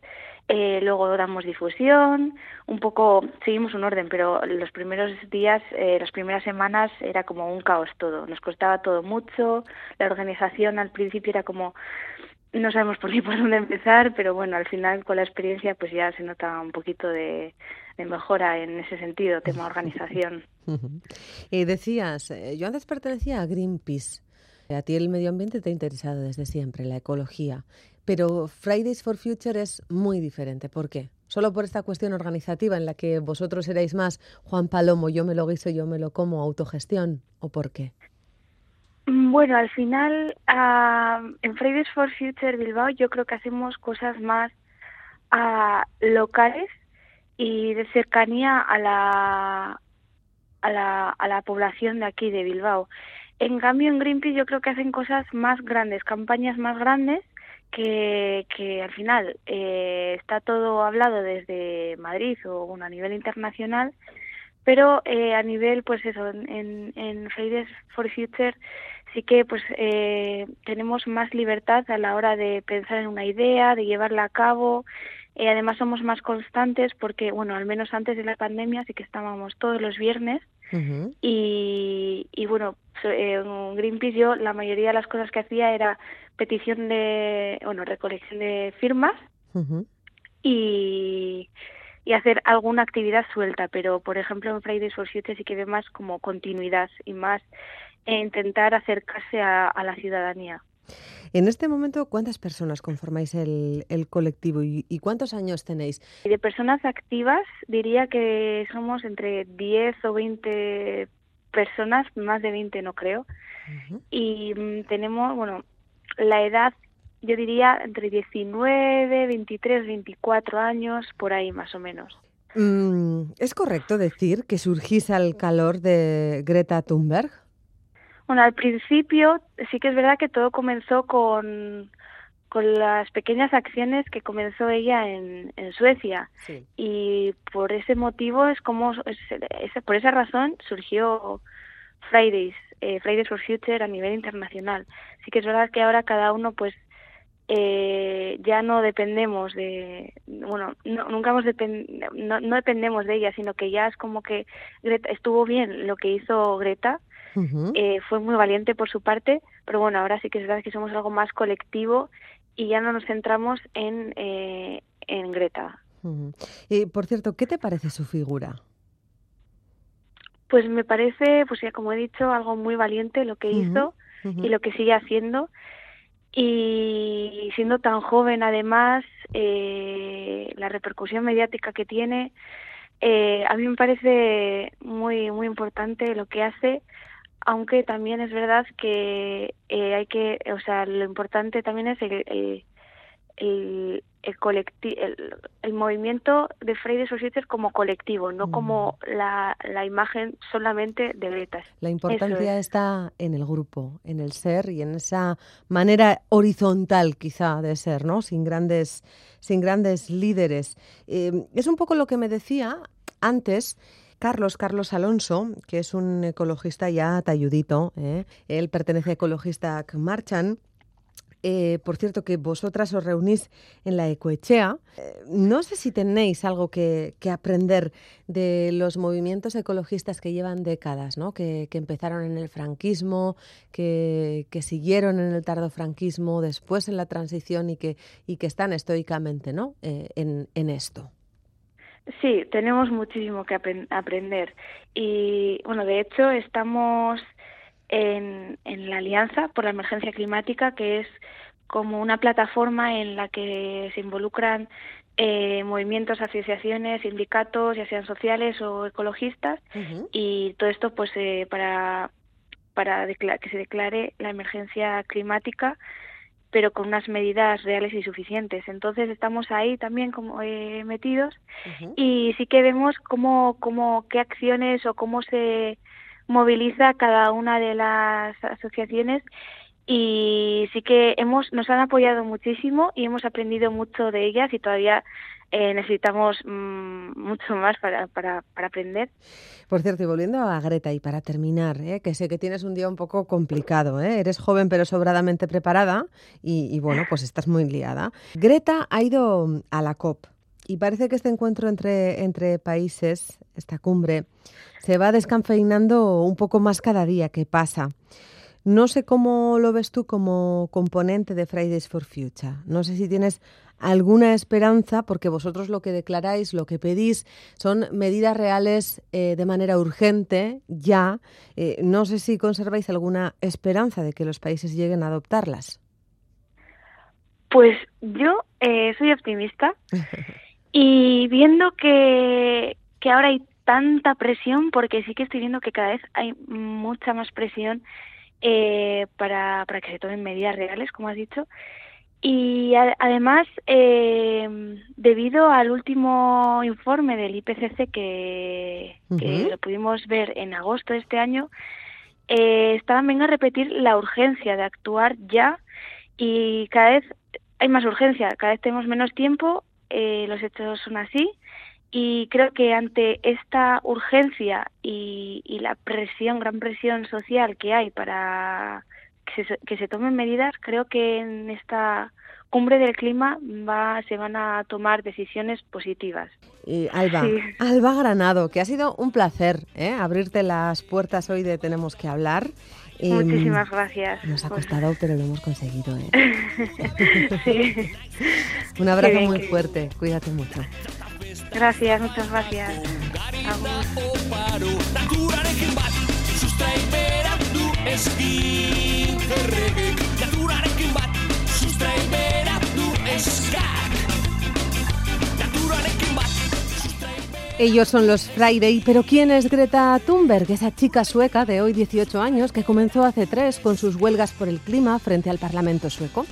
eh, luego damos difusión, un poco seguimos un orden, pero los primeros días, eh, las primeras semanas era como un caos todo, nos costaba todo mucho, la organización al principio era como no sabemos por [laughs] ni por dónde empezar, pero bueno, al final con la experiencia pues ya se nota un poquito de, mejora en ese sentido, tema [laughs] organización. y decías, eh, yo antes pertenecía a Greenpeace. A ti el medio ambiente te ha interesado desde siempre, la ecología. Pero Fridays for Future es muy diferente. ¿Por qué? solo por esta cuestión organizativa en la que vosotros erais más Juan Palomo, yo me lo guiso, yo me lo como, autogestión, o por qué? Mm, bueno, al final en Fridays for Future Bilbao yo creo que hacemos cosas más locales y de cercanía a la, a la, a la población de aquí de Bilbao. En cambio, en Greenpeace yo creo que hacen cosas más grandes, campañas más grandes que, que al final eh, está todo hablado desde Madrid o a nivel internacional, pero eh, a nivel, pues eso, en, en Fridays for Future sí que pues eh, tenemos más libertad a la hora de pensar en una idea, de llevarla a cabo. Eh, además somos más constantes porque, bueno, al menos antes de la pandemia sí que estábamos todos los viernes. Y, y bueno, en Greenpeace yo la mayoría de las cosas que hacía era petición de, bueno, recolección de firmas y, y hacer alguna actividad suelta, pero por ejemplo en Fridays for Future sí que ve más como continuidad y más e intentar acercarse a, la ciudadanía. En este momento, ¿cuántas personas conformáis el, colectivo y, cuántos años tenéis? De personas activas, diría que somos entre 10 o 20 personas, más de 20 no creo. Y mm, tenemos, bueno, la edad, yo diría entre 19, 23, 24 años, por ahí más o menos. Mm, ¿Es correcto decir que surgís al calor de Greta Thunberg? Bueno, al principio sí que es verdad que todo comenzó con, con las pequeñas acciones que comenzó ella en, en Suecia. Y por ese motivo es como, es, por esa razón surgió Fridays, eh, Fridays for Future a nivel internacional. Sí que es verdad que ahora cada uno pues eh, ya no dependemos de, bueno, no, nunca hemos no, no dependemos de ella, sino que ya es como que Greta, estuvo bien lo que hizo Greta, eh, fue muy valiente por su parte, pero bueno, ahora sí que es verdad que somos algo más colectivo y ya no nos centramos en, eh, en Greta. Y por cierto, ¿qué te parece su figura? Pues me parece, pues ya como he dicho, algo muy valiente lo que hizo y lo que sigue haciendo. Y siendo tan joven, además, eh, la repercusión mediática que tiene, a mí me parece muy muy importante lo que hace aunque también es verdad que eh, hay que, o sea, lo importante también es el, el, el, el, movimiento de Fridays for Future como colectivo, no como la, la imagen solamente de Greta. La importancia está en el grupo, en el ser y en esa manera horizontal quizá de ser, ¿no? Sin grandes, sin grandes líderes. Eh, es un poco lo que me decía antes Carlos, Carlos Alonso, que es un ecologista ya talludito, ¿eh? él pertenece a Ecologista Marchan. Eh, por cierto, que vosotras os reunís en la Ecoechea. Eh, no sé si tenéis algo que, aprender de los movimientos ecologistas que llevan décadas, ¿no? que, empezaron en el franquismo, que, siguieron en el tardofranquismo, después en la transición y que, y que están estoicamente ¿no? en, en esto. Sí, tenemos muchísimo que aprender. Y bueno, de hecho, estamos en, en la Alianza por la Emergencia Climática, que es como una plataforma en la que se involucran eh, movimientos, asociaciones, sindicatos, ya sean sociales o ecologistas, y todo esto pues eh, para, para que se declare la emergencia climática pero con unas medidas reales y suficientes. Entonces estamos ahí también como eh, metidos y sí que vemos cómo, cómo, qué acciones o cómo se moviliza cada una de las asociaciones y sí que hemos nos han apoyado muchísimo y hemos aprendido mucho de ellas y todavía eh, necesitamos mm, mucho más para, para, para, aprender. Por cierto, y volviendo a Greta, y para terminar, ¿eh? que sé que tienes un día un poco complicado, ¿eh? eres joven pero sobradamente preparada y, bueno, pues estás muy liada. Greta ha ido a la COP y parece que este encuentro entre, entre países, esta cumbre, se va descanfeinando un poco más cada día que pasa. No sé cómo lo ves tú como componente de Fridays for Future. No sé si tienes alguna esperanza, porque vosotros lo que declaráis, lo que pedís, son medidas reales eh, de manera urgente, ya. Eh, no sé si conserváis alguna esperanza de que los países lleguen a adoptarlas. Pues yo eh, soy optimista [laughs] Y viendo que, que ahora hay tanta presión, porque sí que estoy viendo que cada vez hay mucha más presión eh, para, para que se tomen medidas reales, como has dicho. Y además, eh, debido al último informe del IPCC que, lo pudimos ver en agosto de este año, eh, estaban venga a repetir la urgencia de actuar ya y cada vez hay más urgencia, cada vez tenemos menos tiempo, eh, los hechos son así y creo que ante esta urgencia y, la presión, gran presión social que hay para que se, que se tomen medidas, creo que en esta cumbre del clima va, se van a tomar decisiones positivas. Y Alba, Alba Granado, que ha sido un placer ¿eh? abrirte las puertas hoy de Tenemos que hablar. Muchísimas gracias. Nos ha costado, pero lo hemos conseguido. ¿eh? [laughs] [laughs] Un abrazo muy fuerte. Cuídate mucho. Gracias, muchas gracias. Ellos son los Friday, pero ¿quién es Greta Thunberg? Esa chica sueca de hoy 18 años que comenzó hace tres con sus huelgas por el clima frente al Parlamento sueco.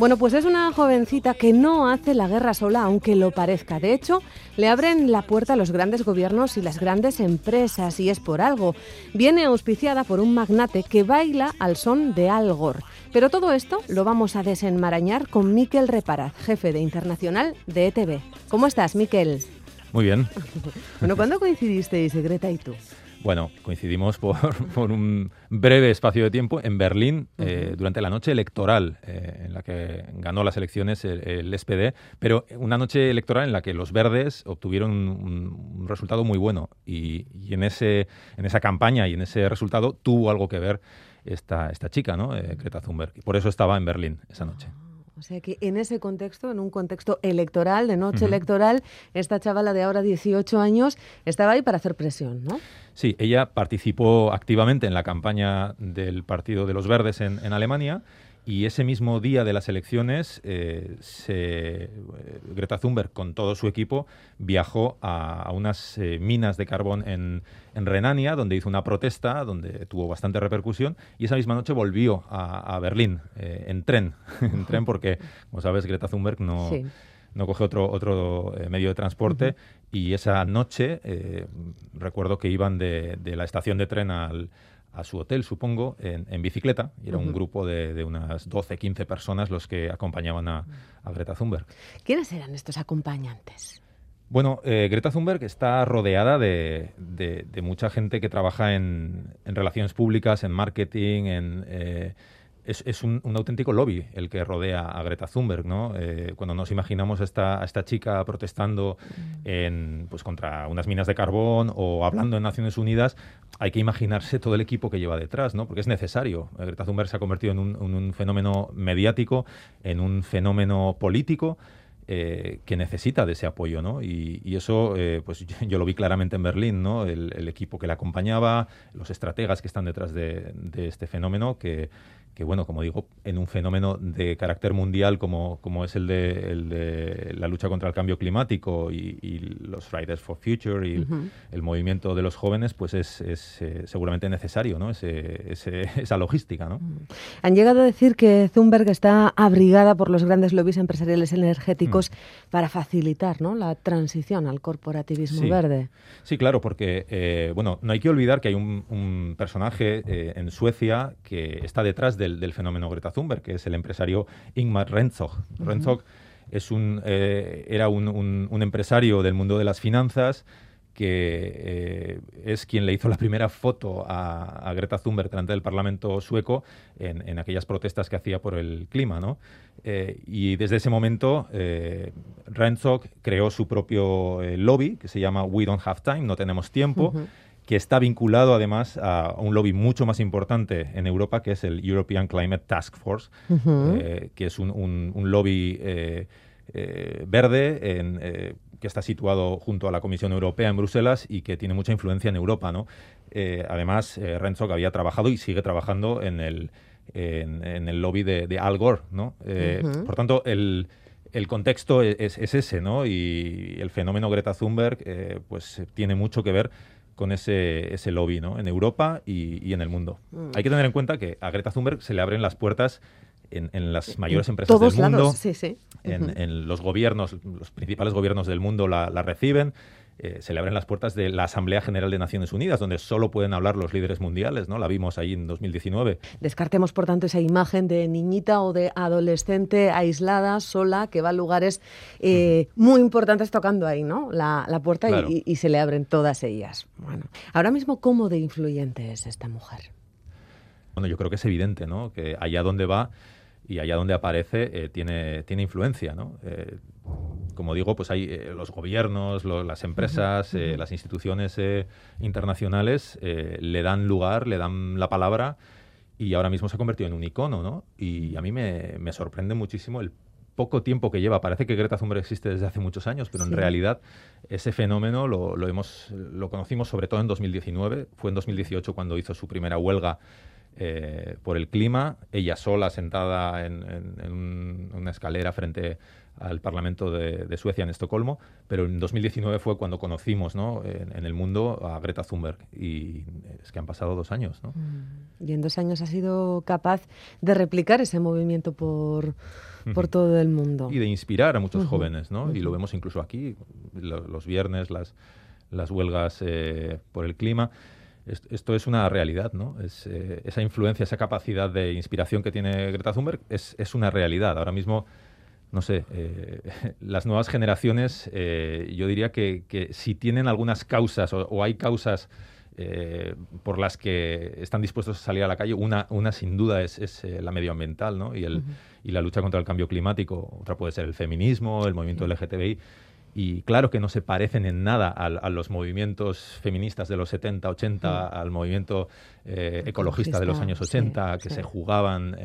Bueno, pues es una jovencita que no hace la guerra sola, aunque lo parezca. De hecho, le abren la puerta a los grandes gobiernos y las grandes empresas, y es por algo. Viene auspiciada por un magnate que baila al son de Al Gore. Pero todo esto lo vamos a desenmarañar con Miquel Reparaz, jefe de Internacional de ETV. ¿Cómo estás, Miquel? Muy bien. [laughs] bueno, ¿cuándo coincidisteis, Greta y tú? Bueno, coincidimos por, [laughs] por, un breve espacio de tiempo en Berlín eh, durante la noche electoral eh, en la que ganó las elecciones el, SPD, pero una noche electoral en la que los verdes obtuvieron un, resultado muy bueno y, y, en, ese, en esa campaña y en ese resultado tuvo algo que ver esta, esta chica, ¿no? Eh, Greta Thunberg. Y por eso estaba en Berlín esa noche. O sea que en ese contexto, en un contexto electoral, de noche electoral, esta chavala de ahora 18 años estaba ahí para hacer presión, ¿no? Sí, ella participó activamente en la campaña del Partido de los Verdes en, en Alemania y ese mismo día de las elecciones, eh, eh, Greta Thunberg, con todo su equipo, viajó a, unas eh, minas de carbón en, Renania, donde hizo una protesta, donde tuvo bastante repercusión, y esa misma noche volvió a, Berlín en tren, [laughs] en tren porque, como sabes, Greta Thunberg no... no coge otro, otro medio de transporte y esa noche recuerdo que iban de, la estación de tren al, a su hotel, supongo, en, bicicleta. Y era un grupo de, unas 12, 15 personas los que acompañaban a, Greta Thunberg. ¿Quiénes eran estos acompañantes? Bueno, eh, Greta Thunberg está rodeada de, mucha gente que trabaja en, relaciones públicas, en marketing, en... Eh, es, un, auténtico lobby el que rodea a Greta Thunberg, ¿no? Eh, cuando nos imaginamos a esta, esta chica protestando en, pues, contra unas minas de carbón o hablando en Naciones Unidas, hay que imaginarse todo el equipo que lleva detrás, ¿no? Porque es necesario. Greta Thunberg se ha convertido en un, fenómeno mediático, en un fenómeno político. Eh, que necesita de ese apoyo, ¿no? Y, eso, eh, pues yo, lo vi claramente en Berlín, ¿no? El, equipo que la acompañaba, los estrategas que están detrás de, de este fenómeno, que, que bueno, como digo, en un fenómeno de carácter mundial como, como es el de, el de la lucha contra el cambio climático y, los Fridays for Future y el, movimiento de los jóvenes, pues es, es eh, seguramente necesario, ¿no? Ese, [laughs] esa logística, ¿no? Han llegado a decir que Thunberg está abrigada por los grandes lobbies empresariales energéticos mm. para facilitar ¿no? la transición al corporativismo verde. Sí, claro, porque, eh, bueno, no hay que olvidar que hay un, personaje eh, en Suecia que está detrás del, fenómeno Greta Thunberg, que es el empresario Ingmar Renzog. Renzog es un, eh, era un, empresario del mundo de las finanzas que eh, es quien le hizo la primera foto a, Greta Thunberg delante del Parlamento sueco en, aquellas protestas que hacía por el clima. ¿no? Eh, y desde ese momento, eh, Renzog creó su propio lobby que se llama We Don't Have Time, no tenemos tiempo que está vinculado además a un lobby mucho más importante en Europa, que es el European Climate Task Force, eh, que es un, lobby eh, eh, verde que está situado junto a la Comisión Europea en Bruselas y que tiene mucha influencia en Europa. ¿no? además, Renzo que había trabajado y sigue trabajando en el, en, el lobby de, Al Gore. ¿no? Por tanto, el el contexto e-, es, ese, ¿no? Y el fenómeno Greta Thunberg, eh, pues tiene mucho que ver con ese, ese lobby, ¿no? En Europa y, en el mundo. Mm. Hay que tener en cuenta que a Greta Thunberg se le abren las puertas en, las mayores empresas del mundo, En, los gobiernos, los principales gobiernos del mundo la, la reciben. Eh, se le abren las puertas de la Asamblea General de Naciones Unidas, donde solo pueden hablar los líderes mundiales, ¿no? La vimos ahí en 2019. Descartemos, por tanto, esa imagen de niñita o de adolescente aislada, sola, que va a lugares eh, muy importantes tocando ahí, ¿no? La, puerta y, se le abren todas ellas. Bueno, ahora mismo, ¿cómo de influyente es esta mujer? Bueno, yo creo que es evidente, ¿no? Que allá donde va y allá donde aparece eh, tiene, tiene influencia, ¿no? Como digo, pues hay eh, los gobiernos, las empresas, eh, las instituciones eh, internacionales le dan lugar, le dan la palabra y ahora mismo se ha convertido en un icono, ¿no? Y a mí me, sorprende muchísimo el poco tiempo que lleva. Parece que Greta Thunberg existe desde hace muchos años, pero en realidad ese fenómeno lo, hemos, lo conocimos sobre todo en 2019. Fue en 2018 cuando hizo su primera huelga por el clima, ella sola sentada en, una escalera frente al Parlamento de, Suecia en Estocolmo, pero en 2019 fue cuando conocimos ¿no? en, el mundo a Greta Thunberg y es que han pasado dos años. ¿no? Mm. Y en dos años ha sido capaz de replicar ese movimiento por, por todo el mundo. Y de inspirar a muchos jóvenes, ¿no? Y lo vemos incluso aquí, los viernes, las, las huelgas eh, por el clima esto es una realidad, ¿no? Es, eh, esa influencia, esa capacidad de inspiración que tiene Greta Thunberg es, es una realidad. Ahora mismo no sé, eh, [laughs] las nuevas generaciones, eh, yo diría que, si tienen algunas causas o, hay causas eh, por las que están dispuestos a salir a la calle, una, una sin duda es, la medioambiental ¿no? y, el, y la lucha contra el cambio climático, otra puede ser el feminismo, el movimiento LGTBI. Y claro que no se parecen en nada a, los movimientos feministas de los 70, 80, al movimiento ecologista de los años 80, que se jugaban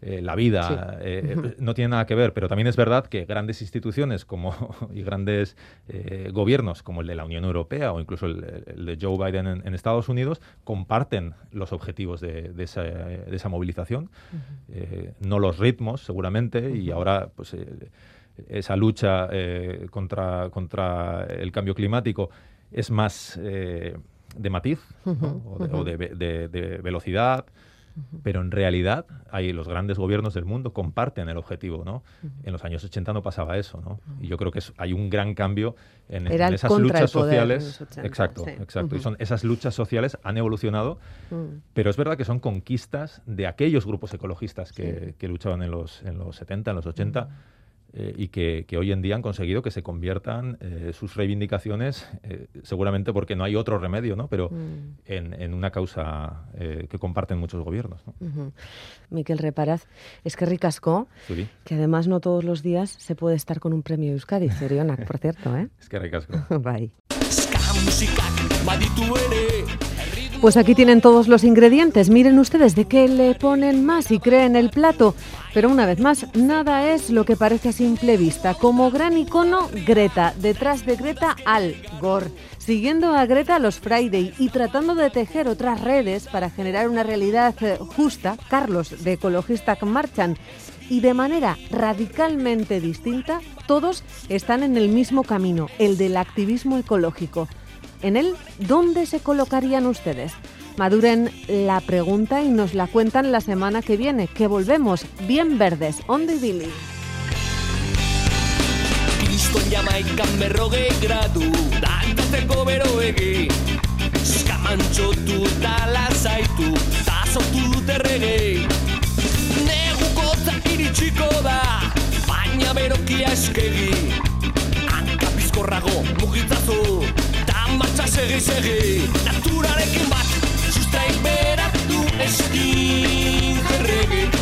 eh, la vida, eh, eh, no tiene nada que ver, pero también es verdad que grandes instituciones como [laughs] y grandes gobiernos como el de la Unión Europea o incluso el, de Joe Biden en, Estados Unidos comparten los objetivos de, esa, movilización, no los ritmos seguramente, y ahora pues esa lucha contra, contra el cambio climático es más de matiz o, de velocidad pero en realidad hay los grandes gobiernos del mundo comparten el objetivo, ¿no? En los años 80 no pasaba eso, ¿no? Y yo creo que hay un gran cambio en, esas luchas sociales. exacto, exacto. Y son esas luchas sociales han evolucionado, pero es verdad que son conquistas de aquellos grupos ecologistas que, que luchaban en los, en los 70, en los 80 eh, y que, hoy en día han conseguido que se conviertan eh, sus reivindicaciones, eh, seguramente porque no hay otro remedio, ¿no? pero mm. en, una causa que comparten muchos gobiernos. ¿no? Miquel Reparaz, es que ricasco, que además no todos los días se puede estar con un premio Euskadi, Serionak, por cierto. ¿eh? Es que ricasco. [laughs] Bye. Pues aquí tienen todos los ingredientes. Miren ustedes de qué le ponen más y creen el plato. Pero una vez más, nada es lo que parece a simple vista. Como gran icono, Greta. Detrás de Greta, Al Gore. Siguiendo a Greta los Friday y tratando de tejer otras redes para generar una realidad eh, justa, Carlos de Ecologista Marchan. Y de manera radicalmente distinta, todos están en el mismo camino, el del activismo ecológico. En él, ¿dónde se colocarían ustedes? Maduren la pregunta y nos la cuentan la semana que viene, que volvemos bien verdes. Ondo Billy. Kriston jamaikan berrogei gradu Dantatzeko beroegi Eskamantxotu eta lazaitu Tazotu dute regei Neguko iritxiko da Baina berokia eskegi Hanka bizkorrago mugitzazu marcha segi segi Naturarekin bat Sustraik berak du eskin Erregi